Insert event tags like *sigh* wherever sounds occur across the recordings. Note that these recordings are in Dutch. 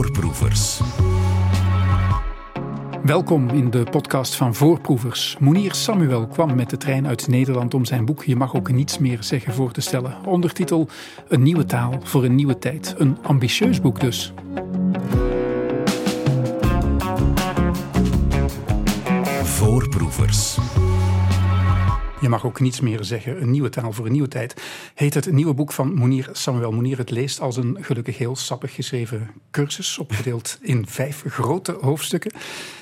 Voorproevers. Welkom in de podcast van Voorproevers. Monier Samuel kwam met de trein uit Nederland om zijn boek Je mag ook niets meer zeggen voor te stellen. Ondertitel Een nieuwe taal voor een nieuwe tijd. Een ambitieus boek dus. Voorproevers. Je mag ook niets meer zeggen. Een nieuwe taal voor een nieuwe tijd. Heet het nieuwe boek van Monier Samuel. Monier het leest als een gelukkig heel sappig geschreven cursus. Opgedeeld in vijf grote hoofdstukken.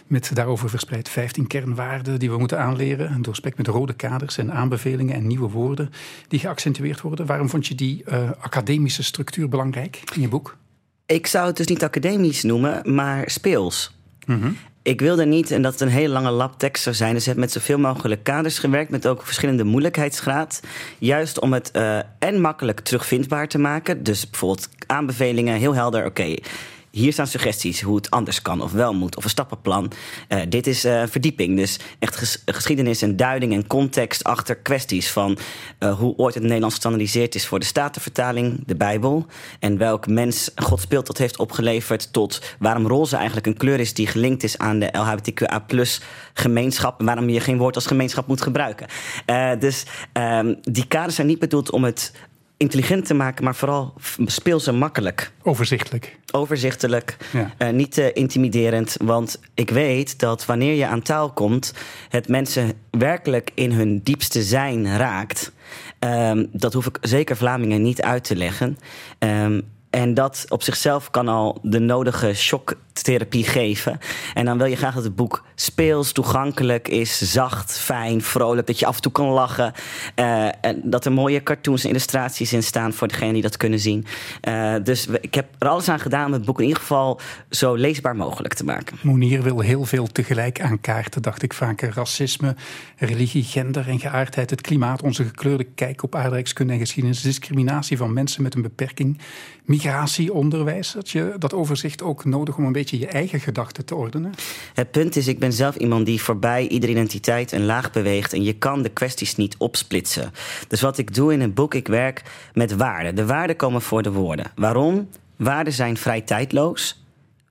Met daarover verspreid vijftien kernwaarden die we moeten aanleren. Doorspekt met rode kaders en aanbevelingen en nieuwe woorden die geaccentueerd worden. Waarom vond je die uh, academische structuur belangrijk in je boek? Ik zou het dus niet academisch noemen, maar speels. Mhm. Ik wilde niet, en dat het een hele lange lab tekst zou zijn. Dus ik heb met zoveel mogelijk kaders gewerkt, met ook verschillende moeilijkheidsgraad. Juist om het uh, en makkelijk terugvindbaar te maken. Dus bijvoorbeeld aanbevelingen, heel helder. Oké, hier staan suggesties hoe het anders kan of wel moet, of een stappenplan. Uh, dit is uh, verdieping, dus echt ges geschiedenis en duiding en context achter kwesties van uh, hoe ooit het Nederlands gestandardiseerd is voor de Statenvertaling, de Bijbel, en welk mens God speelt dat heeft opgeleverd, tot waarom roze eigenlijk een kleur is die gelinkt is aan de LHBTQA gemeenschap, en waarom je geen woord als gemeenschap moet gebruiken. dus ehm, die kaders zijn niet bedoeld om het intelligent te maken, maar vooral speels en makkelijk. Overzichtelijk. Overzichtelijk. Ja. Uh, niet uh, intimiderend. Want ik weet dat wanneer je aan taal komt, het mensen werkelijk in hun diepste zijn raakt. Um, dat hoef ik zeker Vlamingen niet uit te leggen. Um, en dat op zichzelf kan al de nodige shocktherapie geven. En dan wil je graag dat het boek speels, toegankelijk is, zacht, fijn, vrolijk. Dat je af en toe kan lachen. Uh, en dat er mooie cartoons en illustraties in staan voor degenen die dat kunnen zien. Uh, dus ik heb er alles aan gedaan om het boek in ieder geval zo leesbaar mogelijk te maken. Monier wil heel veel tegelijk aankaarten, dacht ik vaker. Racisme, religie, gender en geaardheid, het klimaat, onze gekleurde kijk op aardrijkskunde en geschiedenis, discriminatie van mensen met een beperking migratie, onderwijs? Had je dat overzicht ook nodig om een beetje je eigen gedachten te ordenen? Het punt is, ik ben zelf iemand die voorbij iedere identiteit een laag beweegt. En je kan de kwesties niet opsplitsen. Dus wat ik doe in een boek, ik werk met waarden. De waarden komen voor de woorden. Waarom? Waarden zijn vrij tijdloos.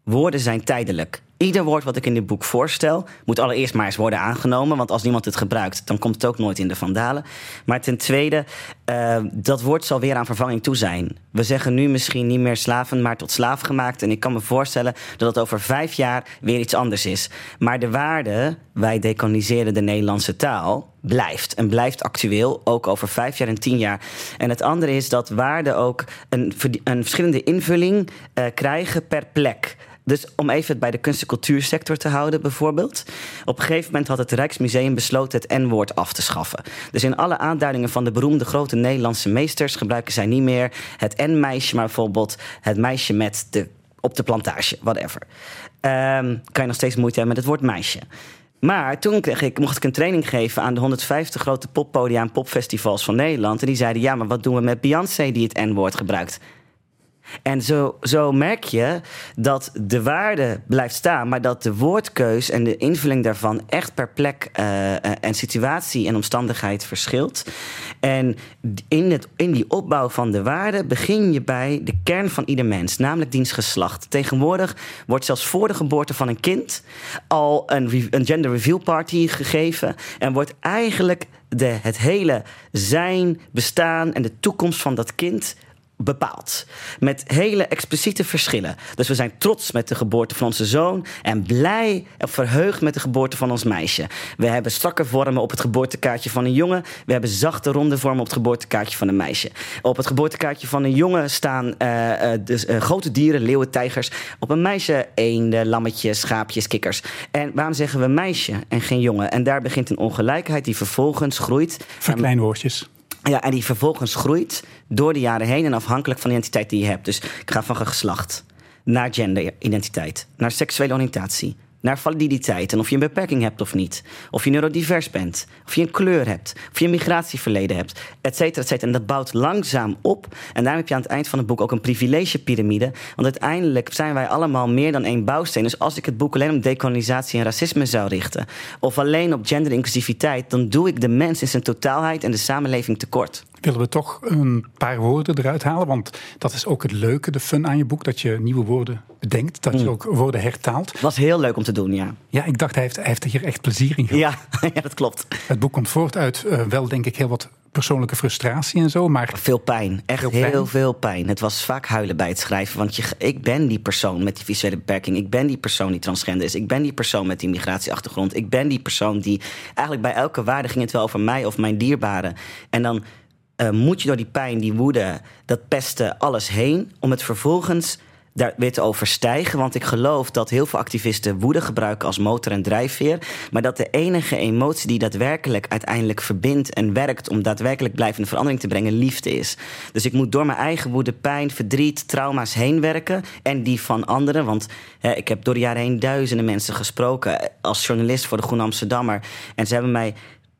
Woorden zijn tijdelijk. Ieder woord wat ik in dit boek voorstel, moet allereerst maar eens worden aangenomen. Want als niemand het gebruikt, dan komt het ook nooit in de vandalen. Maar ten tweede, uh, dat woord zal weer aan vervanging toe zijn. We zeggen nu misschien niet meer slaven, maar tot slaaf gemaakt. En ik kan me voorstellen dat het over vijf jaar weer iets anders is. Maar de waarde, wij decoloniseren de Nederlandse taal, blijft. En blijft actueel, ook over vijf jaar en tien jaar. En het andere is dat waarden ook een, een verschillende invulling uh, krijgen per plek. Dus om even het bij de kunst- en cultuursector te houden, bijvoorbeeld. Op een gegeven moment had het Rijksmuseum besloten het N-woord af te schaffen. Dus in alle aanduidingen van de beroemde grote Nederlandse meesters gebruiken zij niet meer het N-meisje, maar bijvoorbeeld het meisje met de, op de plantage, whatever. Um, kan je nog steeds moeite hebben met het woord meisje. Maar toen kreeg ik, mocht ik een training geven aan de 150 grote poppodia en popfestivals van Nederland. En die zeiden: Ja, maar wat doen we met Beyoncé die het N-woord gebruikt? En zo, zo merk je dat de waarde blijft staan, maar dat de woordkeus en de invulling daarvan echt per plek uh, en situatie en omstandigheid verschilt. En in, het, in die opbouw van de waarde begin je bij de kern van ieder mens, namelijk diens geslacht. Tegenwoordig wordt zelfs voor de geboorte van een kind al een, een gender reveal party gegeven en wordt eigenlijk de, het hele zijn, bestaan en de toekomst van dat kind bepaald. Met hele expliciete verschillen. Dus we zijn trots met de geboorte van onze zoon en blij en verheugd met de geboorte van ons meisje. We hebben strakke vormen op het geboortekaartje van een jongen. We hebben zachte ronde vormen op het geboortekaartje van een meisje. Op het geboortekaartje van een jongen staan uh, uh, dus, uh, grote dieren, leeuwen, tijgers. Op een meisje eenden, lammetjes, schaapjes, kikkers. En waarom zeggen we meisje en geen jongen? En daar begint een ongelijkheid die vervolgens groeit. Verkleinwoordjes. Ja, en die vervolgens groeit door de jaren heen en afhankelijk van de identiteit die je hebt. Dus ik ga van geslacht naar genderidentiteit, naar seksuele oriëntatie, naar validiteit en of je een beperking hebt of niet. Of je neurodivers bent, of je een kleur hebt, of je een migratieverleden hebt, et cetera, et cetera. En dat bouwt langzaam op. En daarom heb je aan het eind van het boek ook een privilegepyramide. Want uiteindelijk zijn wij allemaal meer dan één bouwsteen. Dus als ik het boek alleen op decolonisatie en racisme zou richten, of alleen op genderinclusiviteit, dan doe ik de mens in zijn totaalheid en de samenleving tekort. Willen we toch een paar woorden eruit halen. Want dat is ook het leuke, de fun aan je boek. Dat je nieuwe woorden bedenkt. Dat je Mm. ook woorden hertaalt. Was heel leuk om te doen, ja. Ja, ik dacht, hij heeft, hij heeft hier echt plezier in gehad. Ja, *laughs* ja dat klopt. Het boek komt voort uit eh, wel, denk ik, heel wat persoonlijke frustratie en zo. Maar Veel pijn. Echt Veel heel pijn. veel pijn. Het was vaak huilen bij het schrijven. Want je, ik ben die persoon met die visuele beperking. Ik ben die persoon die transgender is. Ik ben die persoon met die migratieachtergrond. Ik ben die persoon die... Eigenlijk bij elke waarde ging het wel over mij of mijn dierbaren. En dan eh, moet je door die pijn, die woede, dat pesten, alles heen... om het vervolgens daar weer te overstijgen. Want ik geloof dat heel veel activisten woede gebruiken als motor en drijfveer. Maar dat de enige emotie die daadwerkelijk uiteindelijk verbindt en werkt om daadwerkelijk blijvende verandering te brengen, liefde is. Dus ik moet door mijn eigen woede, pijn, verdriet, trauma's heen werken. En die van anderen. Want hè, ik heb door de jaren heen duizenden mensen gesproken als journalist voor de Groene Amsterdammer. En ze hebben mij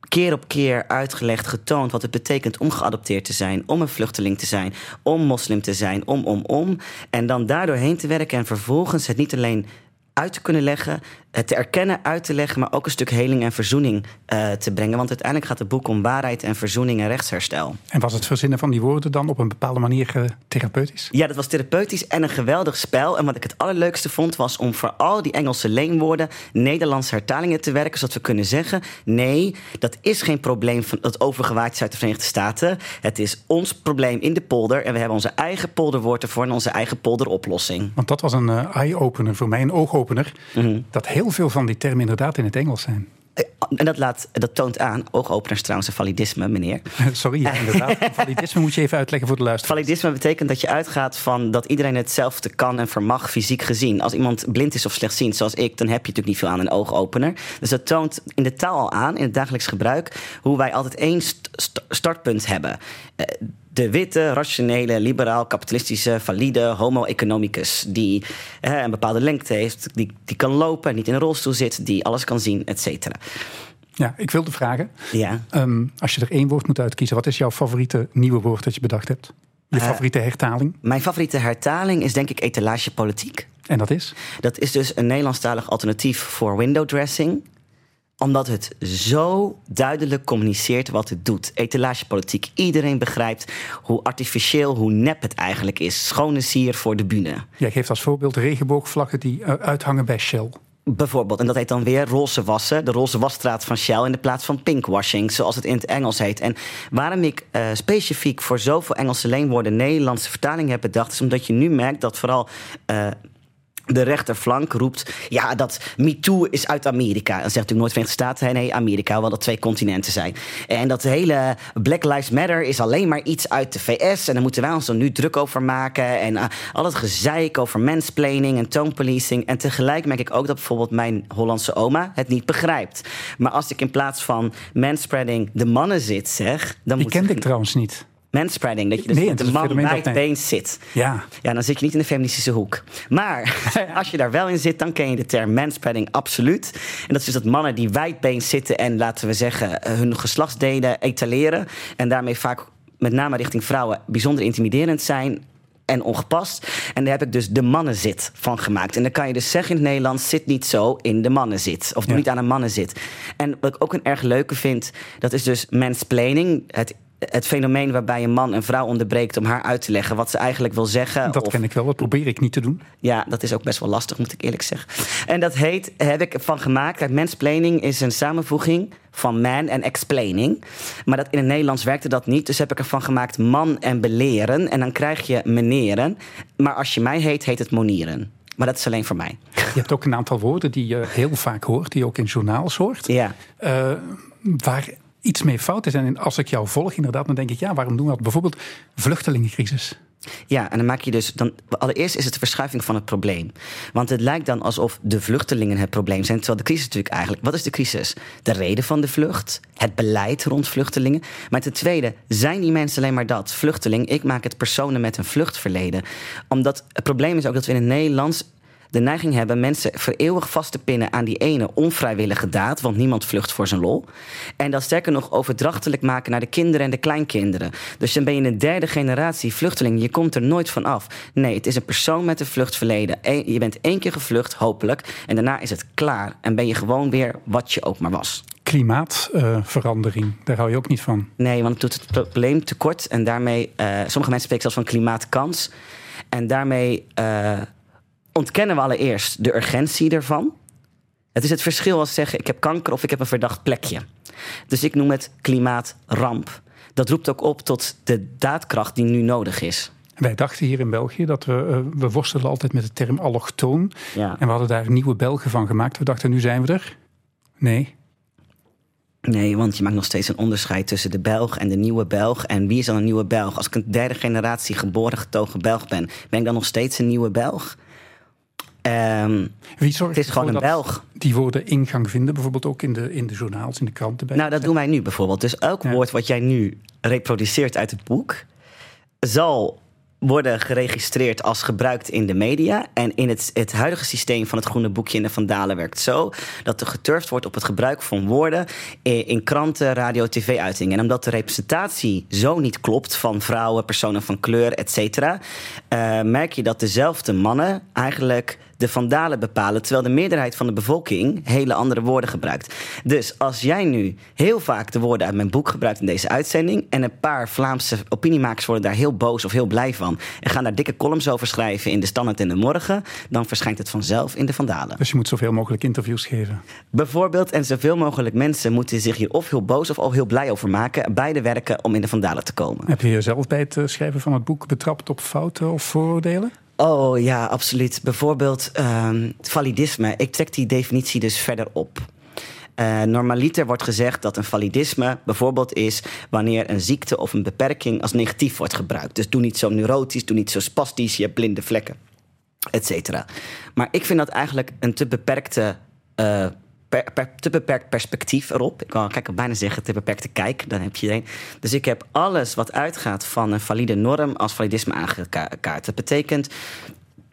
keer op keer uitgelegd, getoond wat het betekent om geadopteerd te zijn, om een vluchteling te zijn, om moslim te zijn, om, om, om. En dan daardoor heen te werken en vervolgens het niet alleen uit te kunnen leggen, te erkennen, uit te leggen, maar ook een stuk heling en verzoening eh, te brengen. Want uiteindelijk gaat het boek om waarheid en verzoening en rechtsherstel. En was het verzinnen van die woorden dan op een bepaalde manier eh, therapeutisch? Ja, dat was therapeutisch en een geweldig spel. En wat ik het allerleukste vond, was om voor al die Engelse leenwoorden Nederlandse hertalingen te werken. Zodat we kunnen zeggen: nee, dat is geen probleem van dat overgewaaid is uit de Verenigde Staten. Het is ons probleem in de polder. En we hebben onze eigen polderwoorden voor en onze eigen polderoplossing. Want dat was een eh, eye-opener voor mij, een oogopener. Mhm. Dat heel veel van die termen inderdaad in het Engels zijn. Eh, En dat, laat, dat toont aan, oogopeners trouwens, een validisme, meneer. *laughs* Sorry, ja, inderdaad. *laughs* Validisme moet je even uitleggen voor de luisteraar. Validisme betekent dat je uitgaat van dat iedereen hetzelfde kan en vermag fysiek gezien. Als iemand blind is of slechtziend, zoals ik, dan heb je natuurlijk niet veel aan een oogopener. Dus dat toont in de taal al aan, in het dagelijks gebruik, hoe wij altijd één st- st- startpunt hebben. Eh, De witte, rationele, liberaal, kapitalistische, valide homo economicus. Die eh, een bepaalde lengte heeft, die, die kan lopen, niet in een rolstoel zit, die alles kan zien, et cetera. Ja, ik wilde vragen. Ja. ehm, als je er één woord moet uitkiezen, wat is jouw favoriete nieuwe woord dat je bedacht hebt? Je Eh, favoriete hertaling? Mijn favoriete hertaling is denk ik etalagepolitiek. En dat is? Dat is dus een Nederlandstalig alternatief voor window dressing omdat het zo duidelijk communiceert wat het doet. Etalagepolitiek. Iedereen begrijpt hoe artificieel, hoe nep het eigenlijk is. Schone sier voor de bühne. Jij geeft als voorbeeld regenboogvlaggen die eh, uithangen bij Shell. Bijvoorbeeld, en dat heet dan weer roze wassen. De roze wasstraat van Shell in de plaats van pinkwashing, zoals het in het Engels heet. En waarom ik eh, specifiek voor zoveel Engelse leenwoorden Nederlandse vertaling heb bedacht, is omdat je nu merkt dat vooral. eh, de rechterflank roept, ja, dat MeToo is uit Amerika. Dan zegt natuurlijk nooit Verenigde Staten, nee, Amerika, wel dat twee continenten zijn. En dat hele Black Lives Matter is alleen maar iets uit de VS. En daar moeten wij ons dan nu druk over maken. En uh, al het gezeik over mansplaining en tonepolicing. En tegelijk merk ik ook dat bijvoorbeeld mijn Hollandse oma het niet begrijpt. Maar als ik in plaats van manspreading de mannen zit, zeg... Dan Die moet kende ik trouwens niet. Manspreading, dat je dus Nee, met de man bij het been zit. Ja. Ja, dan zit je niet in de feministische hoek. Maar *laughs* als je daar wel in zit, dan ken je de term manspreading absoluut. En dat is dus dat mannen die wijdbeen zitten en laten we zeggen eh, hun geslachtsdelen etaleren. En daarmee vaak met name richting vrouwen bijzonder intimiderend zijn en ongepast. En daar heb ik dus de mannenzit van gemaakt. En dan kan je dus zeggen in het Nederlands... zit niet zo in de mannenzit. Of doe Ja. niet aan een mannenzit. En wat ik ook een erg leuke vind... dat is dus mansplaining. Het, het fenomeen waarbij een man een vrouw onderbreekt... om haar uit te leggen wat ze eigenlijk wil zeggen. Dat of, ken ik wel, dat probeer ik niet te doen. ja, dat is ook best wel lastig, moet ik eerlijk zeggen. En dat heet, heb ik van gemaakt. Kijk, mansplaining is een samenvoeging van man en explaining. Maar dat in het Nederlands werkte dat niet. Dus heb ik ervan gemaakt man en beleren. En dan krijg je meneren. Maar als je mij heet, heet het monieren. Maar dat is alleen voor mij. Je hebt ook een aantal woorden die je heel vaak hoort, die je ook in journaals hoort. Ja. eh, waar iets mee fout is. En als ik jou volg, inderdaad, dan denk ik, ja, waarom doen we dat? Bijvoorbeeld vluchtelingencrisis. Ja, en dan maak je dus. Dan, allereerst is het de verschuiving van het probleem. Want het lijkt dan alsof de vluchtelingen het probleem zijn. Terwijl de crisis natuurlijk eigenlijk. Wat is de crisis? De reden van de vlucht. Het beleid rond vluchtelingen. Maar ten tweede, zijn die mensen alleen maar dat? Vluchteling. Ik maak het personen met een vluchtverleden. Omdat het probleem is ook dat we in het Nederlands de neiging hebben mensen voor eeuwig vast te pinnen aan die ene onvrijwillige daad, want niemand vlucht voor zijn lol. En dat sterker nog overdrachtelijk maken naar de kinderen en de kleinkinderen. Dus dan ben je een derde generatie vluchteling. Je komt er nooit van af. Nee, het is een persoon met een vluchtverleden. Je bent één keer gevlucht, hopelijk. En daarna is het klaar. En ben je gewoon weer wat je ook maar was klimaatverandering. daar hou je ook niet van. Nee, want het doet het probleem tekort. En daarmee, uh, sommige mensen spreken zelfs van klimaatkans. En daarmee uh, ontkennen we allereerst de urgentie ervan. Het is het verschil als zeggen: ik heb kanker of ik heb een verdacht plekje. Dus ik noem het klimaatramp. Dat roept ook op tot de daadkracht die nu nodig is. Wij dachten hier in België dat we, uh, we worstelen altijd met de term allochtoon. Ja. En we hadden daar nieuwe Belgen van gemaakt. We dachten, nu zijn we er. Nee, Nee, want je maakt nog steeds een onderscheid tussen de Belg en de nieuwe Belg. En wie is dan een nieuwe Belg? Als ik een derde generatie geboren getogen Belg ben, ben ik dan nog steeds een nieuwe Belg? Um, Wie zorgt het is gewoon een Belg. Die woorden ingang vinden, bijvoorbeeld ook in de, in de journaals, in de kranten. Bij nou, dat doen wij nu bijvoorbeeld. Dus elk woord wat jij nu reproduceert uit het boek, zal worden geregistreerd als gebruikt in de media. En in het, het huidige systeem van het groene boekje in de Vandalen werkt zo dat er geturfd wordt op het gebruik van woorden in, kranten, radio, tv-uitingen. En omdat de representatie zo niet klopt van vrouwen, personen van kleur, et cetera, uh, merk je dat dezelfde mannen eigenlijk de vandalen bepalen, terwijl de meerderheid van de bevolking hele andere woorden gebruikt. Dus als jij nu heel vaak de woorden uit mijn boek gebruikt in deze uitzending en een paar Vlaamse opiniemakers worden daar heel boos of heel blij van en gaan daar dikke columns over schrijven in de Standaard in de Morgen, dan verschijnt het vanzelf in de vandalen. Dus je moet zoveel mogelijk interviews geven. Bijvoorbeeld, en zoveel mogelijk mensen moeten zich hier of heel boos of al heel blij over maken. Beide werken om in de vandalen te komen. Heb je jezelf bij het eh, schrijven van het boek betrapt op fouten of vooroordelen? Oh ja, absoluut. Bijvoorbeeld um, validisme. Ik trek die definitie dus verder op. Uh, normaliter wordt gezegd dat een validisme bijvoorbeeld is wanneer een ziekte of een beperking als negatief wordt gebruikt. Dus doe niet zo neurotisch, doe niet zo spastisch, je hebt blinde vlekken, et cetera. Maar ik vind dat eigenlijk een te beperkte uh, per, te beperkt perspectief erop. Ik kan bijna zeggen te beperkte kijk, dan heb je een. Dus ik heb alles wat uitgaat van een valide norm als validisme aangekaart. Dat betekent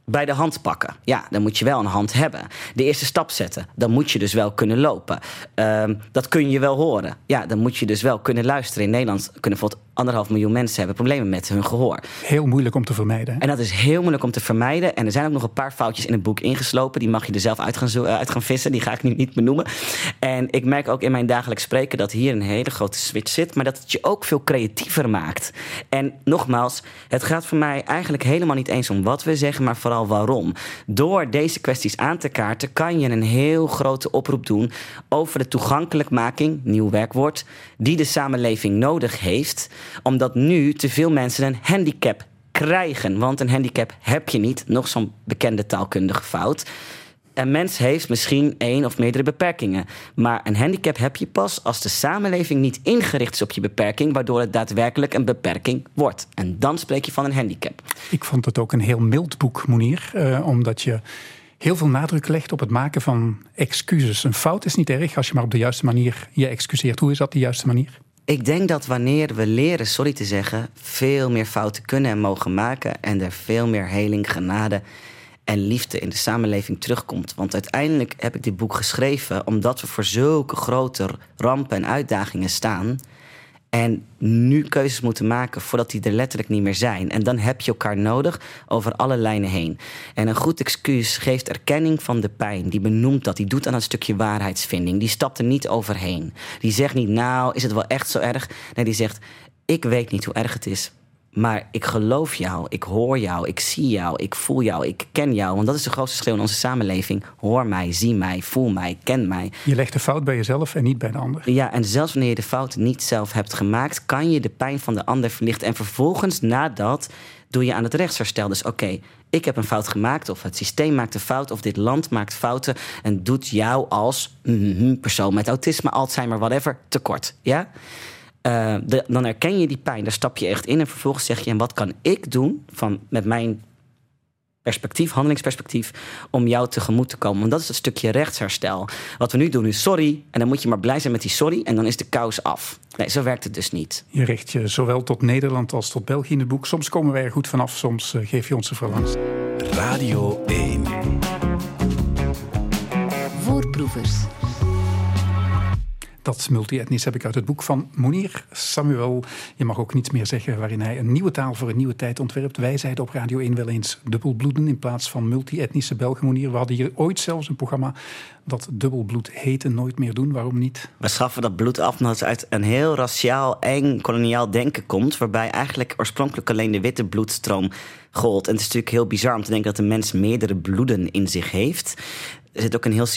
bij de hand pakken. Ja, dan moet je wel een hand hebben. De eerste stap zetten. Dan moet je dus wel kunnen lopen. Uh, dat kun je wel horen. Ja, dan moet je dus wel kunnen luisteren. In Nederland kunnen bijvoorbeeld anderhalf miljoen mensen hebben problemen met hun gehoor. Heel moeilijk om te vermijden. En dat is heel moeilijk om te vermijden. En er zijn ook nog een paar foutjes in het boek ingeslopen. Die mag je er zelf uit gaan, uit gaan vissen. Die ga ik nu niet benoemen. En ik merk ook in mijn dagelijks spreken dat hier een hele grote switch zit. Maar dat het je ook veel creatiever maakt. En nogmaals, het gaat voor mij eigenlijk helemaal niet eens om wat we zeggen, maar vooral waarom. Door deze kwesties aan te kaarten kan je een heel grote oproep doen over de toegankelijkmaking, nieuw werkwoord, die de samenleving nodig heeft omdat nu te veel mensen een handicap krijgen. Want een handicap heb je niet. Nog zo'n bekende taalkundige fout. Een mens heeft misschien één of meerdere beperkingen. Maar een handicap heb je pas als de samenleving niet ingericht is op je beperking, waardoor het daadwerkelijk een beperking wordt. En dan spreek je van een handicap. Ik vond het ook een heel mild boek, Monier, uh, omdat je heel veel nadruk legt op het maken van excuses. Een fout is niet erg als je maar op de juiste manier je excuseert. Hoe is dat de juiste manier? Ik denk dat wanneer we leren sorry te zeggen, veel meer fouten kunnen en mogen maken en er veel meer heling, genade en liefde in de samenleving terugkomt. Want uiteindelijk heb ik dit boek geschreven omdat we voor zulke grote rampen en uitdagingen staan en nu keuzes moeten maken voordat die er letterlijk niet meer zijn. En dan heb je elkaar nodig over alle lijnen heen. En een goed excuus geeft erkenning van de pijn. Die benoemt dat. Die doet aan een stukje waarheidsvinding. Die stapt er niet overheen. Die zegt niet, nou, is het wel echt zo erg? Nee, die zegt, ik weet niet hoe erg het is. Maar ik geloof jou, ik hoor jou, ik zie jou, ik voel jou, ik ken jou. Want dat is de grootste schreeuw in onze samenleving. Hoor mij, zie mij, voel mij, ken mij. Je legt de fout bij jezelf en niet bij de ander. Ja, en zelfs wanneer je de fout niet zelf hebt gemaakt, kan je de pijn van de ander verlichten. En vervolgens, nadat, doe je aan het rechtsherstel. Dus oké, ik heb een fout gemaakt, of het systeem maakt een fout, of dit land maakt fouten en doet jou als mm, persoon met autisme, Alzheimer, whatever, tekort. Ja? Uh, dan herken je die pijn, daar stap je echt in en vervolgens zeg je: en wat kan ik doen van, met mijn perspectief, handelingsperspectief, om jou tegemoet te komen? Want dat is het stukje rechtsherstel. Wat we nu doen is sorry, en dan moet je maar blij zijn met die sorry, en dan is de kous af. Nee, zo werkt het dus niet. Je richt je zowel tot Nederland als tot België in het boek. Soms komen wij er goed vanaf, soms uh, geef je ons de verlangs. Radio 1. Voorproevers. Dat multi-etnisch heb ik uit het boek van Monier Samuel. Je mag ook niets meer zeggen waarin hij een nieuwe taal voor een nieuwe tijd ontwerpt. Wij zeiden op Radio 1 wel eens dubbelbloeden in plaats van multi-etnische Belgen Monier. We hadden hier ooit zelfs een programma dat dubbelbloed heette nooit meer doen. Waarom niet? We schaffen dat bloed af omdat het uit een heel raciaal, eng, koloniaal denken komt. Waarbij eigenlijk oorspronkelijk alleen de witte bloedstroom gold. En het is natuurlijk heel bizar om te denken dat een mens meerdere bloeden in zich heeft. Er zit ook een heel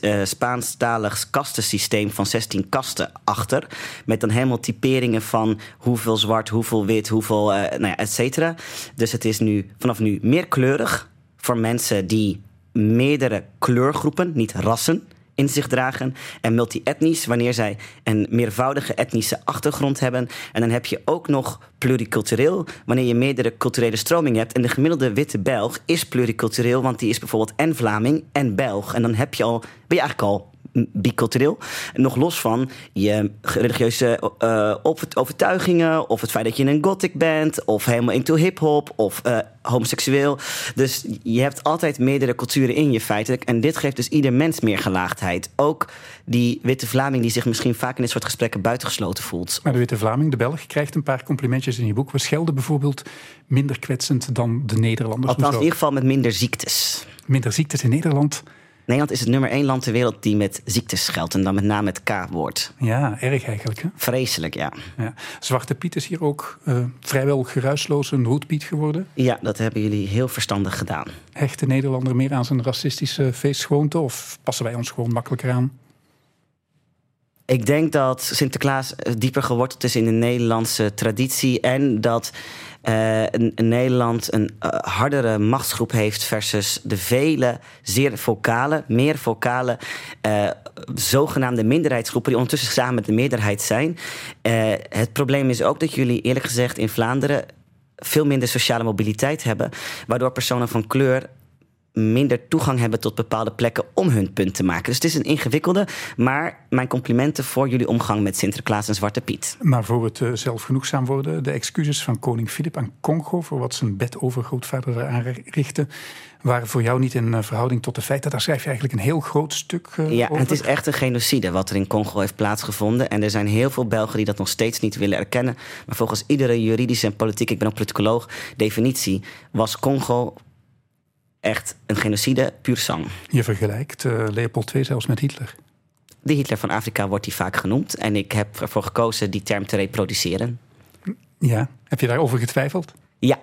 uh, Spaanstalig kastensysteem van 16 kasten achter. Met dan helemaal typeringen van hoeveel zwart, hoeveel wit, hoeveel, uh, nou ja, et cetera. Dus het is nu vanaf nu meer kleurig voor mensen die meerdere kleurgroepen, niet rassen, in zich dragen. En multi-etnisch, wanneer zij een meervoudige etnische achtergrond hebben. En dan heb je ook nog pluricultureel, wanneer je meerdere culturele stromingen hebt. En de gemiddelde witte Belg is pluricultureel, want die is bijvoorbeeld en Vlaming en Belg. En dan heb je al, ben je eigenlijk al bicultureel. Nog los van je religieuze uh, overtuigingen, of het feit dat je een gothic bent, of helemaal into hip-hop, of uh, homoseksueel. Dus je hebt altijd meerdere culturen in je feitelijk. En dit geeft dus ieder mens meer gelaagdheid. Ook die witte Vlaming die zich misschien vaak in dit soort gesprekken buitengesloten voelt. Maar de witte Vlaming, de Belg, krijgt een paar complimentjes in je boek. We schelden bijvoorbeeld minder kwetsend dan de Nederlanders. Althans, in ieder geval met minder ziektes. Minder ziektes in Nederland. Nederland is het nummer één land ter wereld die met ziektes scheldt. En dan met name het K-woord. Ja, erg eigenlijk. Hè? Vreselijk, ja. ja. Zwarte Piet is hier ook uh, vrijwel geruisloos een roetpiet geworden. Ja, dat hebben jullie heel verstandig gedaan. Hecht de Nederlander meer aan zijn racistische feestgewoonte? Of passen wij ons gewoon makkelijker aan? Ik denk dat Sinterklaas dieper geworteld is in de Nederlandse traditie. En dat uh, Nederland een uh, hardere machtsgroep heeft versus de vele zeer vocale, meer vocale, uh, zogenaamde minderheidsgroepen die ondertussen samen de meerderheid zijn. het probleem is ook dat jullie eerlijk gezegd in Vlaanderen veel minder sociale mobiliteit hebben, waardoor personen van kleur minder toegang hebben tot bepaalde plekken om hun punt te maken. Dus het is een ingewikkelde, maar mijn complimenten voor jullie omgang met Sinterklaas en Zwarte Piet. Maar voor het uh, zelfgenoegzaam worden, de excuses van koning Filip aan Congo voor wat zijn bedovergrootvader aanrichtte, waren voor jou niet in eh, verhouding tot de feiten. Daar schrijf je eigenlijk een heel groot stuk uh, ja, over. het is echt een genocide wat er in Congo heeft plaatsgevonden. En er zijn heel veel Belgen die dat nog steeds niet willen erkennen. Maar volgens iedere juridische en politieke, ik ben ook politicoloog, definitie was Congo echt een genocide puur sang. Je vergelijkt uh, Leopold II zelfs met Hitler. De Hitler van Afrika wordt die vaak genoemd. En ik heb ervoor gekozen die term te reproduceren. Ja, heb je daarover getwijfeld? Ja.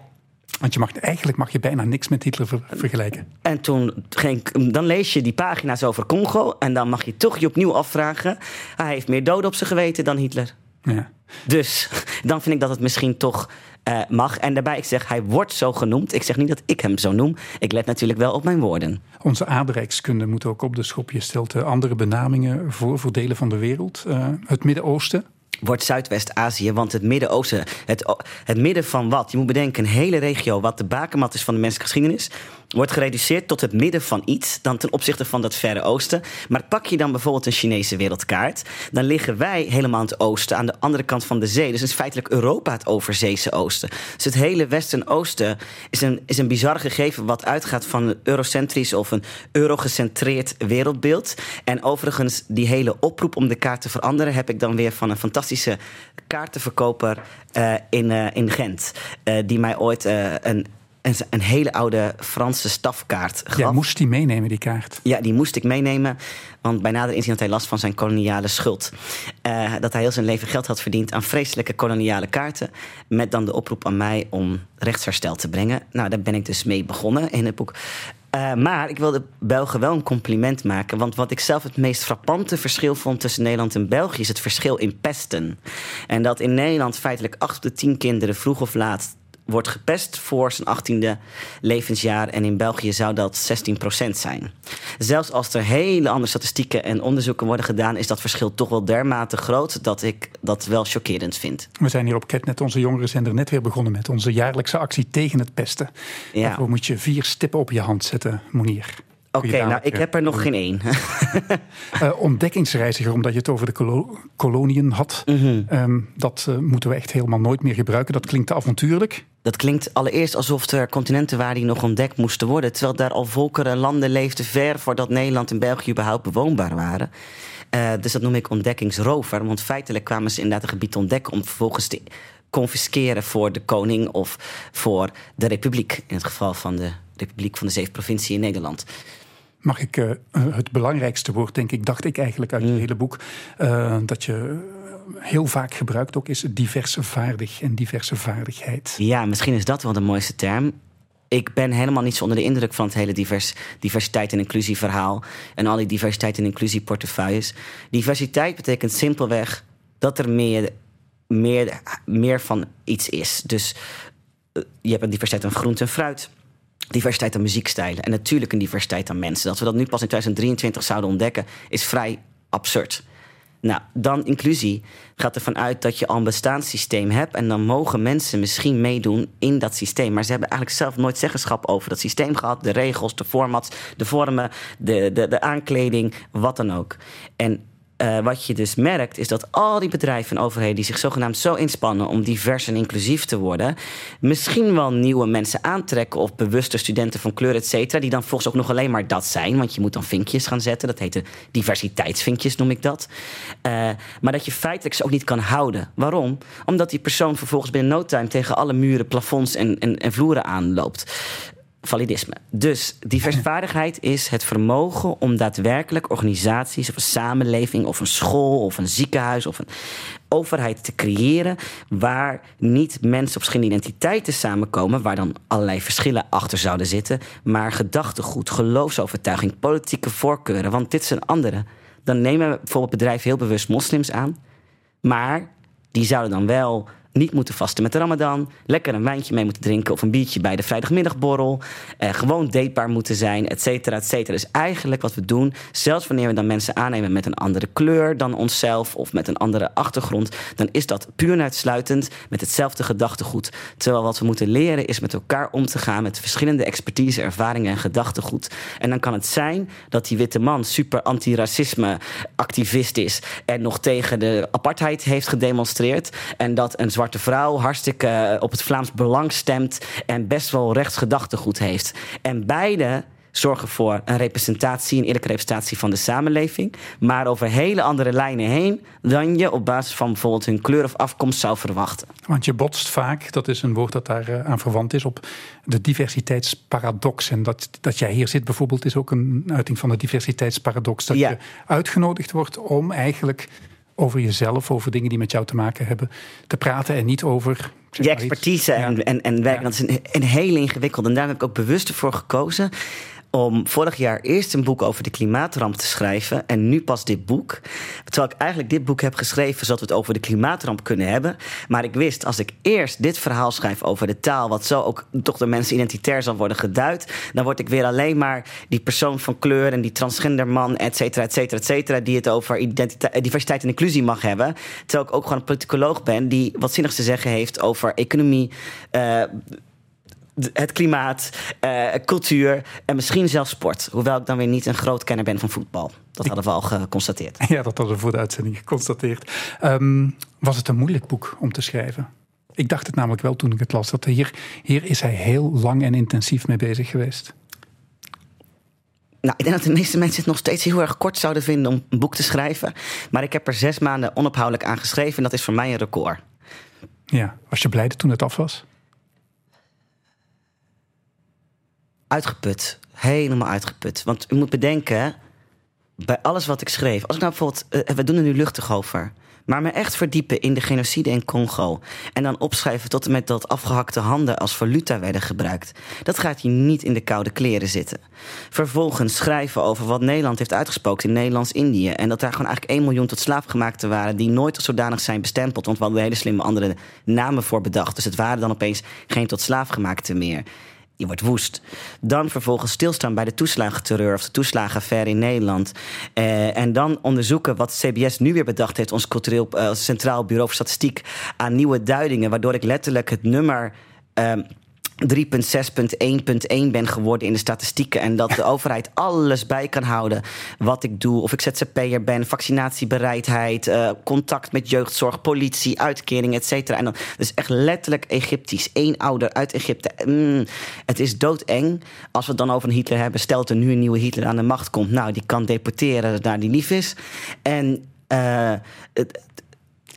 Want je mag, eigenlijk mag je bijna niks met Hitler vergelijken. En toen ging dan lees je die pagina's over Congo. En dan mag je toch je opnieuw afvragen. Hij heeft meer doden op zijn geweten dan Hitler. Ja. Dus *laughs* dan vind ik dat het misschien toch uh, mag. En daarbij, ik zeg, hij wordt zo genoemd. Ik zeg niet dat ik hem zo noem. Ik let natuurlijk wel op mijn woorden. Onze aardrijkskunde moet ook op de schop. Je stelt andere benamingen voor, voor delen van de wereld. Uh, het Midden-Oosten, wordt Zuidwest-Azië. Want het Midden-Oosten, het, het midden van wat? Je moet bedenken, een hele regio wat de bakermat is van de menselijke geschiedenis wordt gereduceerd tot het midden van iets dan ten opzichte van dat Verre Oosten. Maar pak je dan bijvoorbeeld een Chinese wereldkaart, dan liggen wij helemaal aan het oosten, aan de andere kant van de zee. Dus is feitelijk Europa het overzeese oosten. Dus het hele Westen-Oosten is een, is een bizar gegeven wat uitgaat van een eurocentrisch of een eurogecentreerd wereldbeeld. En overigens, die hele oproep om de kaart te veranderen heb ik dan weer van een fantastische kaartenverkoper uh, in, uh, in Gent. Uh, die mij ooit een een, een hele oude Franse stafkaart gaf. Ja, moest die meenemen, die kaart? Ja, die moest ik meenemen. Want bij nader inzien had hij last van zijn koloniale schuld. Uh, dat hij heel zijn leven geld had verdiend aan vreselijke koloniale kaarten. Met dan de oproep aan mij om rechtsherstel te brengen. Nou, daar ben ik dus mee begonnen in het boek. Uh, maar ik wilde Belgen wel een compliment maken. Want wat ik zelf het meest frappante verschil vond tussen Nederland en België is het verschil in pesten. En dat in Nederland feitelijk acht op de tien kinderen vroeg of laat wordt gepest voor zijn 18e levensjaar. En in België zou dat 16% zijn. Zelfs als er hele andere statistieken en onderzoeken worden gedaan, is dat verschil toch wel dermate groot dat ik dat wel chockerend vind. We zijn hier op Ketnet, onze jongerenzender, net weer begonnen met onze jaarlijkse actie tegen het pesten. Ja. Daarvoor moet je vier stippen op je hand zetten, Monier. Oké, nou, ik heb er nog geen één. uh, *laughs* ontdekkingsreiziger, omdat je het over de kolo koloniën had. Mhm. Um, dat uh, moeten we echt helemaal nooit meer gebruiken. Dat klinkt te avontuurlijk. Dat klinkt allereerst alsof er continenten waren die nog ontdekt moesten worden. Terwijl daar al volkeren en landen leefden ver voordat Nederland en België überhaupt bewoonbaar waren. Uh, dus dat noem ik ontdekkingsrover. Want feitelijk kwamen ze inderdaad een gebied ontdekken om vervolgens te confisceren voor de koning of voor de republiek. In het geval van de Republiek van de Zeven Provincie in Nederland. Mag ik uh, het belangrijkste woord, denk ik, dacht ik eigenlijk uit je mm. hele boek, uh, dat je heel vaak gebruikt ook is diverse vaardig en diverse vaardigheid. Ja, misschien is dat wel de mooiste term. Ik ben helemaal niet zo onder de indruk van het hele divers, diversiteit en inclusie verhaal en al die diversiteit en inclusie portefeuilles. Diversiteit betekent simpelweg dat er meer, meer, meer van iets is. Dus uh, je hebt een diversiteit aan groente en fruit diversiteit aan muziekstijlen. En natuurlijk een diversiteit aan mensen. Dat we dat nu pas in 2023 zouden ontdekken, is vrij absurd. Nou, dan inclusie gaat ervan uit dat je al een bestaanssysteem hebt. En dan mogen mensen misschien meedoen in dat systeem. Maar ze hebben eigenlijk zelf nooit zeggenschap over dat systeem gehad. De regels, de formats, de vormen, de, de, de aankleding, wat dan ook. En uh, wat je dus merkt, is dat al die bedrijven en overheden die zich zogenaamd zo inspannen om divers en inclusief te worden, misschien wel nieuwe mensen aantrekken of bewuste studenten van kleur, et cetera, die dan volgens ook nog alleen maar dat zijn. Want je moet dan vinkjes gaan zetten. Dat heet de diversiteitsvinkjes, noem ik dat. Uh, maar dat je feitelijk ze ook niet kan houden. Waarom? Omdat die persoon vervolgens binnen no time tegen alle muren, plafonds en, en, en vloeren aanloopt validisme. Dus diversvaardigheid is het vermogen om daadwerkelijk organisaties of een samenleving of een school of een ziekenhuis of een overheid te creëren waar niet mensen op verschillende identiteiten samenkomen, waar dan allerlei verschillen achter zouden zitten, maar gedachtegoed, geloofsovertuiging, politieke voorkeuren. Want dit zijn andere. Dan nemen bijvoorbeeld bedrijven heel bewust moslims aan, maar die zouden dan wel niet moeten vasten met de Ramadan. Lekker een wijntje mee moeten drinken of een biertje bij de vrijdagmiddagborrel. Eh, gewoon datebaar moeten zijn, et cetera, et cetera. Dus eigenlijk wat we doen, zelfs wanneer we dan mensen aannemen met een andere kleur dan onszelf of met een andere achtergrond, dan is dat puur en uitsluitend met hetzelfde gedachtegoed. Terwijl wat we moeten leren is met elkaar om te gaan met verschillende expertise, ervaringen en gedachtegoed. En dan kan het zijn dat die witte man super antiracisme activist is en nog tegen de apartheid heeft gedemonstreerd en dat een zwarte zwarte vrouw hartstikke eh, op het Vlaams belang stemt en best wel rechtsgedachtegoed heeft. En beide zorgen voor een representatie, een eerlijke representatie van de samenleving, maar over hele andere lijnen heen dan je op basis van bijvoorbeeld hun kleur of afkomst zou verwachten. Want je botst vaak, dat is een woord dat daar eh, aan verwant is, op de diversiteitsparadox. En dat, dat jij hier zit bijvoorbeeld is ook een uiting van de diversiteitsparadox. Dat Ja. je uitgenodigd wordt om eigenlijk over jezelf, over dingen die met jou te maken hebben, te praten en niet over. Je expertise en, Ja. en, en werken, Ja. dat is een, een hele ingewikkelde. En daar heb ik ook bewust voor gekozen om vorig jaar eerst een boek over de klimaatramp te schrijven en nu pas dit boek. Terwijl ik eigenlijk dit boek heb geschreven zodat we het over de klimaatramp kunnen hebben. Maar ik wist, als ik eerst dit verhaal schrijf over de taal, wat zo ook toch door mensen identitair zal worden geduid, dan word ik weer alleen maar die persoon van kleur en die transgender man, et cetera, et cetera, et cetera, die het over eh, diversiteit en inclusie mag hebben. Terwijl ik ook gewoon een politicoloog ben die wat zinnigs te zeggen heeft over economie. eh, het klimaat, eh, cultuur en misschien zelfs sport. Hoewel ik dan weer niet een groot kenner ben van voetbal. Dat hadden we al geconstateerd. *laughs* Ja, dat hadden we voor de uitzending geconstateerd. Ehm, was het een moeilijk boek om te schrijven? Ik dacht het namelijk wel toen ik het las. Dat hier, hier is hij heel lang en intensief mee bezig geweest. Nou, ik denk dat de meeste mensen het nog steeds heel erg kort zouden vinden om een boek te schrijven. Maar ik heb er zes maanden onophoudelijk aan geschreven en dat is voor mij een record. Ja, was je blij toen het af was? Uitgeput. Helemaal uitgeput. Want u moet bedenken, bij alles wat ik schreef. Als ik nou bijvoorbeeld, eh, we doen er nu luchtig over. Maar me echt verdiepen in de genocide in Congo. En dan opschrijven tot en met dat afgehakte handen als valuta werden gebruikt. Dat gaat hier niet in de koude kleren zitten. Vervolgens schrijven over wat Nederland heeft uitgespookt in Nederlands-Indië. En dat daar gewoon eigenlijk 1 miljoen tot slaafgemaakten waren. die nooit als zodanig zijn bestempeld. Want we hadden hele slimme andere namen voor bedacht. Dus het waren dan opeens geen tot slaafgemaakten meer. Je wordt woest. Dan vervolgens stilstaan bij de toeslagenterreur of de toeslagenaffaire in Nederland. Eh, en dan onderzoeken wat CBS nu weer bedacht heeft, ons cultureel eh, Centraal Bureau voor Statistiek, aan nieuwe duidingen, waardoor ik letterlijk het nummer. ehm, 3.6.1.1 ben geworden in de statistieken. En dat de *laughs* overheid alles bij kan houden. Wat ik doe, of ik ZZP'er ben, vaccinatiebereidheid, uh, contact met jeugdzorg, politie, uitkering, et cetera. En dan, dus echt letterlijk Egyptisch. Eén ouder uit Egypte. Mm, het is doodeng. Als we het dan over een Hitler hebben, stelt er nu een nieuwe Hitler aan de macht komt. Nou, die kan deporteren naar die lief is. En, uh,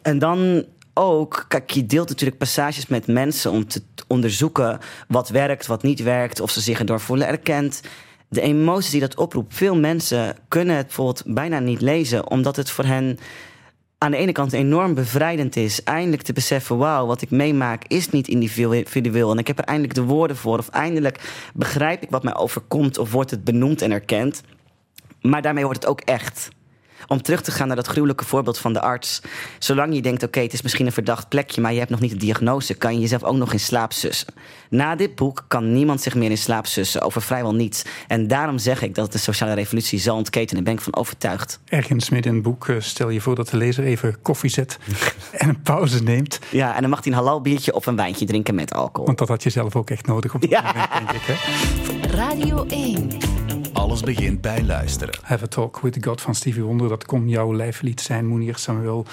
en dan ook, kijk, je deelt natuurlijk passages met mensen om te onderzoeken wat werkt, wat niet werkt, of ze zich erdoor voelen erkend. De emoties die dat oproept, veel mensen kunnen het bijvoorbeeld bijna niet lezen, omdat het voor hen aan de ene kant enorm bevrijdend is. Eindelijk te beseffen, wauw, wat ik meemaak is niet individueel. En ik heb er eindelijk de woorden voor. Of eindelijk begrijp ik wat mij overkomt. Of wordt het benoemd en erkend. Maar daarmee wordt het ook echt. Om terug te gaan naar dat gruwelijke voorbeeld van de arts. Zolang je denkt, oké, het is misschien een verdacht plekje, maar je hebt nog niet de diagnose, kan je jezelf ook nog in slaap sussen. Na dit boek kan niemand zich meer in slaap sussen over vrijwel niets. En daarom zeg ik dat de sociale revolutie zal ontketenen. Daar ben ik van overtuigd. Ergens midden in het boek eh, stel je voor dat de lezer even koffie zet *laughs* en een pauze neemt. Ja, en dan mag hij een halal biertje of een wijntje drinken met alcohol. Want dat had je zelf ook echt nodig op ja. moment, denk ik. Hè? Radio 1. Alles begint bij luisteren. Have a Talk with God van Stevie Wonder. Dat kon jouw lijflied zijn, Moenier Samuel.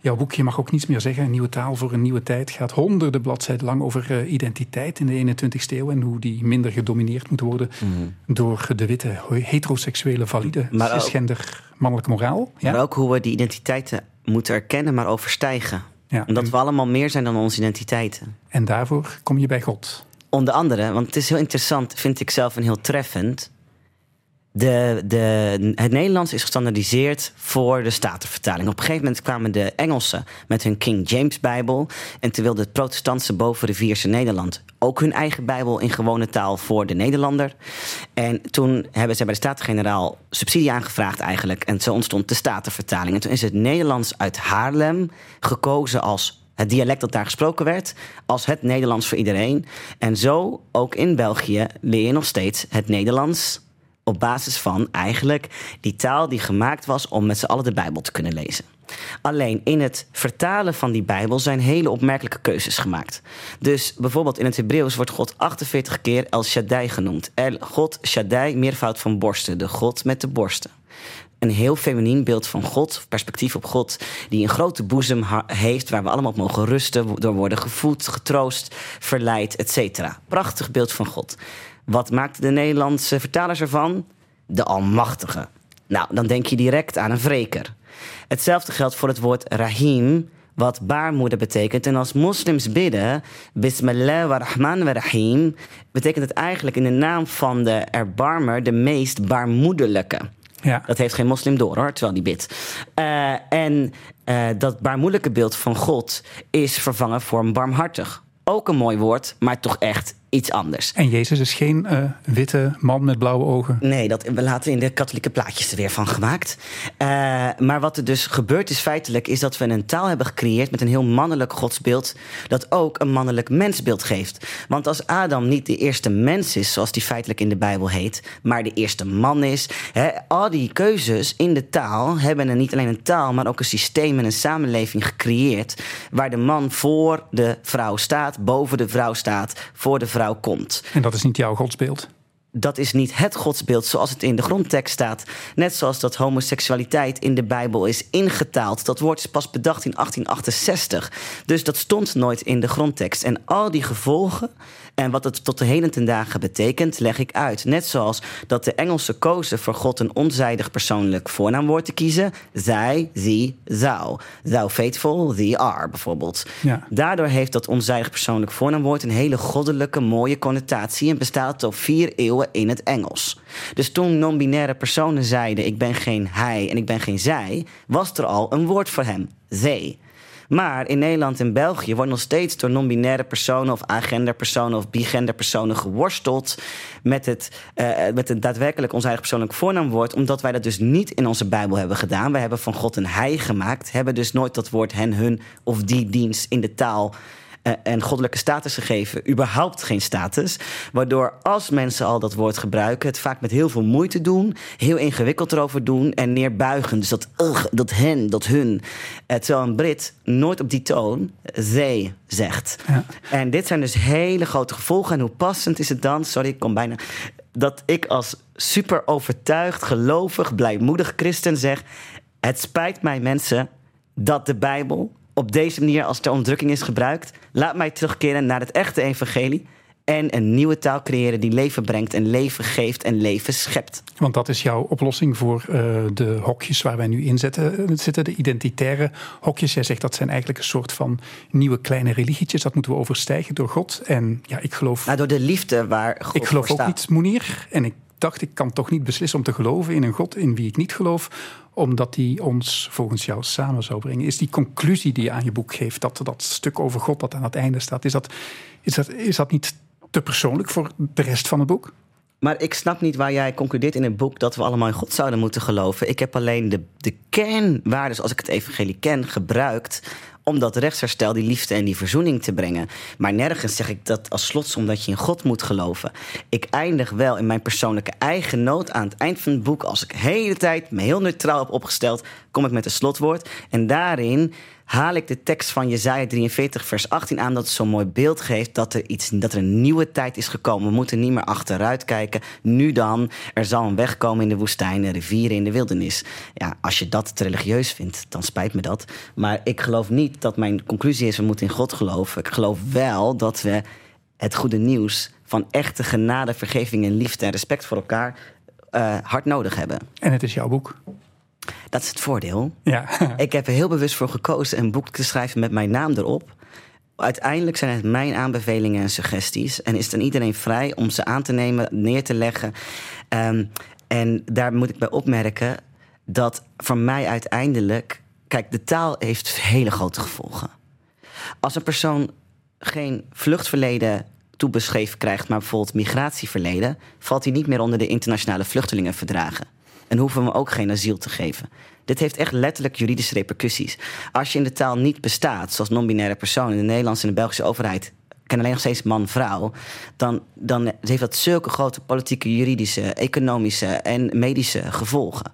Jouw boekje mag ook niets meer zeggen. Een nieuwe taal voor een nieuwe tijd gaat honderden bladzijden lang over uh, identiteit in de 21ste eeuw en hoe die minder gedomineerd moet worden mm. door de witte, heteroseksuele, valide, maar cisgender, mannelijke moraal. Ja? Maar ook hoe we die identiteiten moeten erkennen, maar overstijgen. Ja, Omdat we allemaal meer zijn dan onze identiteiten. En daarvoor kom je bij God. Onder andere, want het is heel interessant, vind ik zelf en heel treffend de, de, het Nederlands is gestandardiseerd voor de Statenvertaling. Op een gegeven moment kwamen de Engelsen met hun King James Bijbel. En terwijl de protestantse bovenrivierse Nederland ook hun eigen Bijbel in gewone taal voor de Nederlander. En toen hebben ze bij de Staten-Generaal subsidie aangevraagd eigenlijk. En zo ontstond de Statenvertaling. En toen is het Nederlands uit Haarlem gekozen als het dialect dat daar gesproken werd, als het Nederlands voor iedereen. En zo ook in België leer je nog steeds het Nederlands op basis van eigenlijk die taal die gemaakt was om met z'n allen de Bijbel te kunnen lezen. Alleen in het vertalen van die Bijbel zijn hele opmerkelijke keuzes gemaakt. Dus bijvoorbeeld in het Hebreeuws wordt God 48 keer El Shaddai genoemd. El God Shaddai, meervoud van borsten, de God met de borsten. Een heel feminien beeld van God, perspectief op God, die een grote boezem heeft waar we allemaal op mogen rusten, door worden gevoed, getroost, verleid, etc. Prachtig beeld van God. Wat maakt de Nederlandse vertalers ervan? De Almachtige. Nou, dan denk je direct aan een wreker. Hetzelfde geldt voor het woord Rahim, wat baarmoeder betekent. En als moslims bidden, Bismillah wa Rahman wa Rahim, betekent het eigenlijk in de naam van de erbarmer de meest baarmoederlijke. Ja. Dat heeft geen moslim door hoor, terwijl die bidt. Uh, en uh, dat baarmoederlijke beeld van God is vervangen voor een barmhartig. Ook een mooi woord, maar toch echt iets anders. En Jezus is geen uh, witte man met blauwe ogen? Nee, dat we laten in de katholieke plaatjes er weer van gemaakt. Uh, maar wat er dus gebeurt is feitelijk... is dat we een taal hebben gecreëerd met een heel mannelijk godsbeeld... dat ook een mannelijk mensbeeld geeft. Want als Adam niet de eerste mens is, zoals die feitelijk in de Bijbel heet... maar de eerste man is... Al die keuzes in de taal hebben er niet alleen een taal... maar ook een systeem en een samenleving gecreëerd... waar de man voor de vrouw staat, boven de vrouw staat, voor de vrouw komt. En dat is niet jouw godsbeeld? dat is niet het godsbeeld zoals het in de grondtekst staat. Net zoals dat homoseksualiteit in de Bijbel is ingetaald. Dat woord is pas bedacht in 1868. Dus dat stond nooit in de grondtekst. En al die gevolgen en wat het tot de heden ten dagen betekent, leg ik uit. Net zoals dat de Engelsen kozen voor God een onzijdig persoonlijk voornaamwoord te kiezen. Zij, zie, zou. Thou faithful, thee are, bijvoorbeeld. Ja. Daardoor heeft dat onzijdig persoonlijk voornaamwoord een hele goddelijke, mooie connotatie en bestaat al vier eeuwen in het Engels. Dus toen non-binaire personen zeiden: Ik ben geen hij en ik ben geen zij, was er al een woord voor hem: they. Maar in Nederland en België wordt nog steeds door non-binaire personen of agender personen of bigender personen geworsteld met het, uh, met het daadwerkelijk ons eigen persoonlijk voornaamwoord, omdat wij dat dus niet in onze Bijbel hebben gedaan. Wij hebben van God een hij gemaakt, hebben dus nooit dat woord hen, hun of die dienst in de taal eh, en goddelijke status gegeven, überhaupt geen status. Waardoor als mensen al dat woord gebruiken, het vaak met heel veel moeite doen, heel ingewikkeld erover doen en neerbuigen. Dus dat ugh, dat hen, dat hun. Uh, terwijl een Brit nooit op die toon they zegt. Ja. En dit zijn dus hele grote gevolgen. En hoe passend is het dan? Sorry, ik kom bijna. Dat ik als super overtuigd, gelovig, blijmoedig christen zeg: Het spijt mij, mensen, dat de Bijbel op deze manier als ter onderdrukking is gebruikt. Laat mij terugkeren naar het echte evangelie. En een nieuwe taal creëren die leven brengt en leven geeft en leven schept. Want dat is jouw oplossing voor uh, de hokjes waar wij nu in zitten, zitten. De identitaire hokjes. Jij zegt dat zijn eigenlijk een soort van nieuwe kleine religietjes. Dat moeten we overstijgen door God. En ja, ik geloof. Nou, door de liefde waar God Ik geloof ook staat. niet, Monier. En ik dacht, ik kan toch niet beslissen om te geloven in een God in wie ik niet geloof, omdat die ons volgens jou samen zou brengen. Is die conclusie die je aan je boek geeft, dat dat stuk over God dat aan het einde staat, is dat, is dat, is dat niet te persoonlijk voor de rest van het boek? Maar ik snap niet waar jij concludeert in het boek dat we allemaal in God zouden moeten geloven. Ik heb alleen de, de kernwaarden, zoals ik het evangelie ken, gebruikt om dat rechtsherstel, die liefde en die verzoening te brengen. Maar nergens zeg ik dat als slotsom dat je in God moet geloven. Ik eindig wel in mijn persoonlijke eigen nood aan het eind van het boek. Als ik de hele tijd me heel neutraal heb opgesteld, kom ik met een slotwoord. En daarin haal ik de tekst van Jezaja 43, vers 18 aan, dat het zo'n mooi beeld geeft dat er, iets, dat er een nieuwe tijd is gekomen. We moeten niet meer achteruit kijken. Nu dan, er zal een weg komen in de woestijn, en rivieren in de wildernis. Ja, als je dat te religieus vindt, dan spijt me dat. Maar ik geloof niet dat mijn conclusie is, we moeten in God geloven. Ik geloof wel dat we het goede nieuws van echte genade, vergeving en liefde en respect voor elkaar uh, hard nodig hebben. En het is jouw boek. Dat is het voordeel. Ja. *laughs* Ik heb er heel bewust voor gekozen een boek te schrijven met mijn naam erop. Uiteindelijk zijn het mijn aanbevelingen en suggesties. En is aan iedereen vrij om ze aan te nemen, neer te leggen. Um, en daar moet ik bij opmerken dat voor mij uiteindelijk. Kijk, de taal heeft hele grote gevolgen. Als een persoon geen vluchtverleden toebeschreven krijgt, maar bijvoorbeeld migratieverleden, valt hij niet meer onder de internationale vluchtelingenverdragen. En hoeven we ook geen asiel te geven. Dit heeft echt letterlijk juridische repercussies. Als je in de taal niet bestaat, zoals non-binaire persoon in de Nederlandse en de Belgische overheid, ken alleen nog steeds man-vrouw, dan, dan heeft dat zulke grote politieke, juridische, economische en medische gevolgen.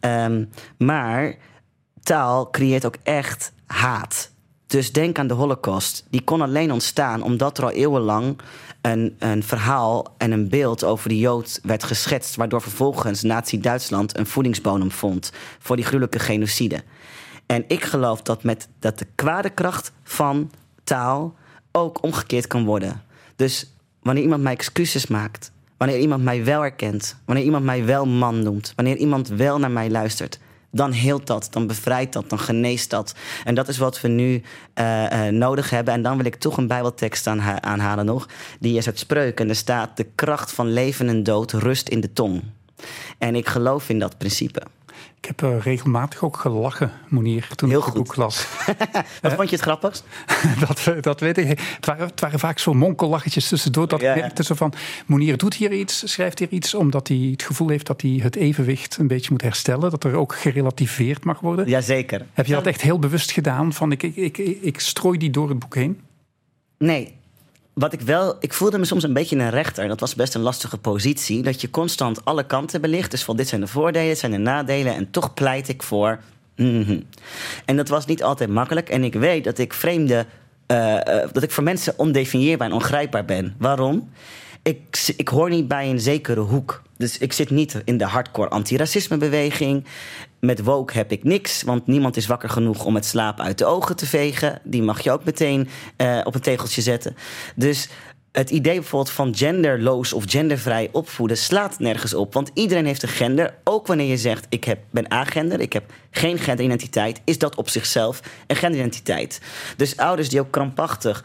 Um, maar taal creëert ook echt haat. Dus denk aan de Holocaust. Die kon alleen ontstaan omdat er al eeuwenlang een, een verhaal en een beeld over de Jood werd geschetst, waardoor vervolgens Nazi-Duitsland een voedingsbodem vond voor die gruwelijke genocide. En ik geloof dat, met, dat de kwade kracht van taal ook omgekeerd kan worden. Dus wanneer iemand mij excuses maakt, wanneer iemand mij wel erkent, wanneer iemand mij wel man noemt, wanneer iemand wel naar mij luistert, dan heelt dat, dan bevrijdt dat, dan geneest dat. En dat is wat we nu uh, uh, nodig hebben. En dan wil ik toch een Bijbeltekst aanha aanhalen nog. Die is uit Spreuken. En er staat: De kracht van leven en dood rust in de tong. En ik geloof in dat principe. Ik heb uh, regelmatig ook gelachen, Monier, toen Heel ik het boek las. *laughs* Wat vond je het grappigst? *laughs* dat, dat weet ik. Het waren, het waren vaak zo monkellachetjes tussendoor. Dat Ja, ja. merkte zo van, Monier doet hier iets, schrijft hier iets... omdat hij het gevoel heeft dat hij het evenwicht een beetje moet herstellen. Dat er ook gerelativeerd mag worden. Jazeker. Heb je dat echt heel bewust gedaan? Van ik, ik, ik, ik strooi die door het boek heen? Nee. Wat ik wel, ik voelde me soms een beetje een rechter. Dat was best een lastige positie. Dat je constant alle kanten belicht. Dus van dit zijn de voordelen, dit zijn de nadelen. En toch pleit ik voor. mhm. En dat was niet altijd makkelijk. En ik weet dat ik vreemde. eh, eh, dat ik voor mensen ondefinieerbaar en ongrijpbaar ben. Waarom? Ik, ik hoor niet bij een zekere hoek. Dus ik zit niet in de hardcore antiracismebeweging. Met woke heb ik niks, want niemand is wakker genoeg om het slaap uit de ogen te vegen. Die mag je ook meteen eh, op een tegeltje zetten. Dus het idee bijvoorbeeld van genderloos of gendervrij opvoeden slaat nergens op. Want iedereen heeft een gender. Ook wanneer je zegt, ik heb, ben agender, ik heb geen genderidentiteit, is dat op zichzelf een genderidentiteit. Dus ouders die ook krampachtig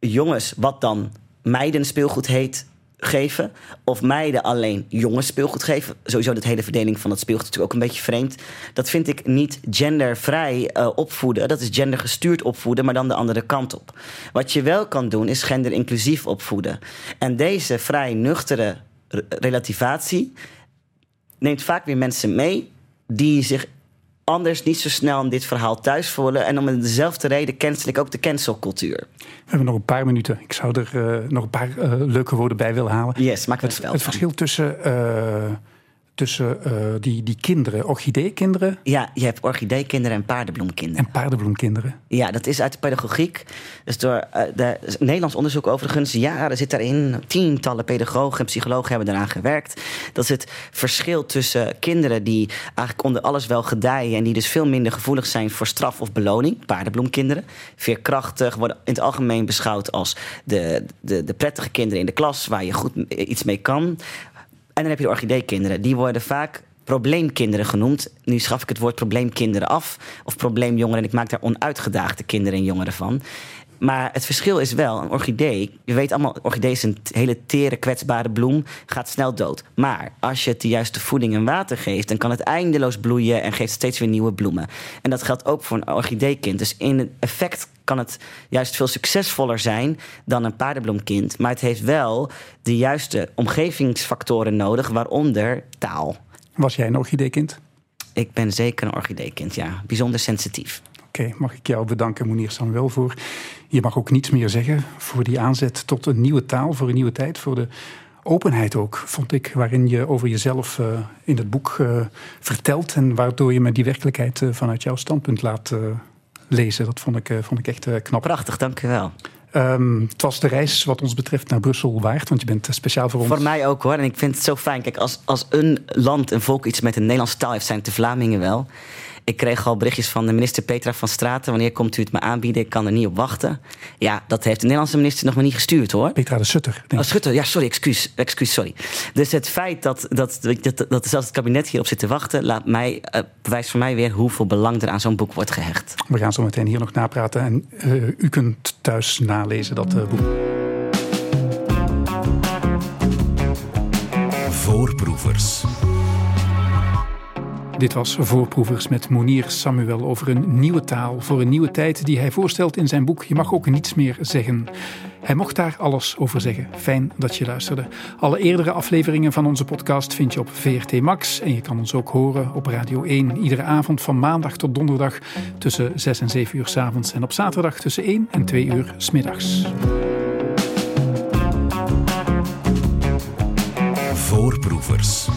jongens, wat dan meiden speelgoed heet, geven. Of meiden alleen jongens speelgoed geven. Sowieso de hele verdeling van dat speelgoed is natuurlijk ook een beetje vreemd. Dat vind ik niet gendervrij eh, opvoeden. Dat is gendergestuurd opvoeden, maar dan de andere kant op. Wat je wel kan doen, is genderinclusief opvoeden. En deze vrij nuchtere re- relativatie neemt vaak weer mensen mee die zich anders niet zo snel in dit verhaal thuis voelen. En om dezelfde reden cancel ik ook de cancelcultuur. We hebben nog een paar minuten. Ik zou er uh, nog een paar uh, leuke woorden bij willen halen. Yes, maak het, het, het verschil tussen... Uh, tussen uh, die, die kinderen, orchideekinderen. Ja, je hebt orchideekinderen en paardenbloemkinderen. En paardenbloemkinderen. Ja, dat is uit de pedagogiek. Dus door uh, de, Nederlands onderzoek overigens, ja, er zit daarin. Tientallen pedagogen en psychologen hebben eraan gewerkt. Dat is het verschil tussen kinderen die eigenlijk onder alles wel gedijen... en die dus veel minder gevoelig zijn voor straf of beloning. Paardenbloemkinderen. Veerkrachtig, worden in het algemeen beschouwd als de, de, de prettige kinderen in de klas... waar je goed iets mee kan. En dan heb je de orchideekinderen. Die worden vaak probleemkinderen genoemd. Nu schaf ik het woord probleemkinderen af. Of probleemjongeren. En ik maak daar onuitgedaagde kinderen en jongeren van. Maar het verschil is wel, een orchidee... Je weet allemaal, orchidee is een hele tere, kwetsbare bloem. Gaat snel dood. Maar als je het de juiste voeding en water geeft... dan kan het eindeloos bloeien en geeft steeds weer nieuwe bloemen. En dat geldt ook voor een orchideekind. Dus in het effect kan het juist veel succesvoller zijn dan een paardenbloemkind. Maar het heeft wel de juiste omgevingsfactoren nodig, waaronder taal. Was jij een orchideekind? Ik ben zeker een orchideekind, ja. Bijzonder sensitief. Oké, mag ik jou bedanken, Monier Samuel, voor... Je mag ook niets meer zeggen voor die aanzet tot een nieuwe taal, voor een nieuwe tijd, voor de openheid ook, vond ik, waarin je over jezelf uh, in het boek uh, vertelt en waardoor je me die werkelijkheid uh, vanuit jouw standpunt laat lezen. Dat vond ik, vond ik echt knap. Prachtig, dank u wel. Um, het was de reis wat ons betreft naar Brussel waard, want je bent speciaal voor ons. Voor mij ook hoor, en ik vind het zo fijn. Kijk, als, als een land, een volk iets met een Nederlandse taal heeft, zijn het de Vlamingen wel. Ik kreeg al berichtjes van de minister Petra van Straten. Wanneer komt u het me aanbieden? Ik kan er niet op wachten. Ja, dat heeft de Nederlandse minister nog maar niet gestuurd hoor. Petra de Sutter. Denk oh, Sutter, ja, sorry, excuus, excuus, sorry. Dus het feit dat, dat, dat, dat zelfs het kabinet hierop zit te wachten, laat mij, uh, bewijst voor mij weer hoeveel belang er aan zo'n boek wordt gehecht. We gaan zo meteen hier nog napraten en uh, u kunt thuis nalezen dat uh, boek. Voorproevers. Dit was Voorproevers met Monier Samuel over een nieuwe taal voor een nieuwe tijd die hij voorstelt in zijn boek Je mag ook niets meer zeggen. Hij mocht daar alles over zeggen. Fijn dat je luisterde. Alle eerdere afleveringen van onze podcast vind je op VRT Max en je kan ons ook horen op Radio 1 iedere avond van maandag tot donderdag tussen 6 en 7 uur s avonds en op zaterdag tussen 1 en 2 uur s middags. Voorproevers.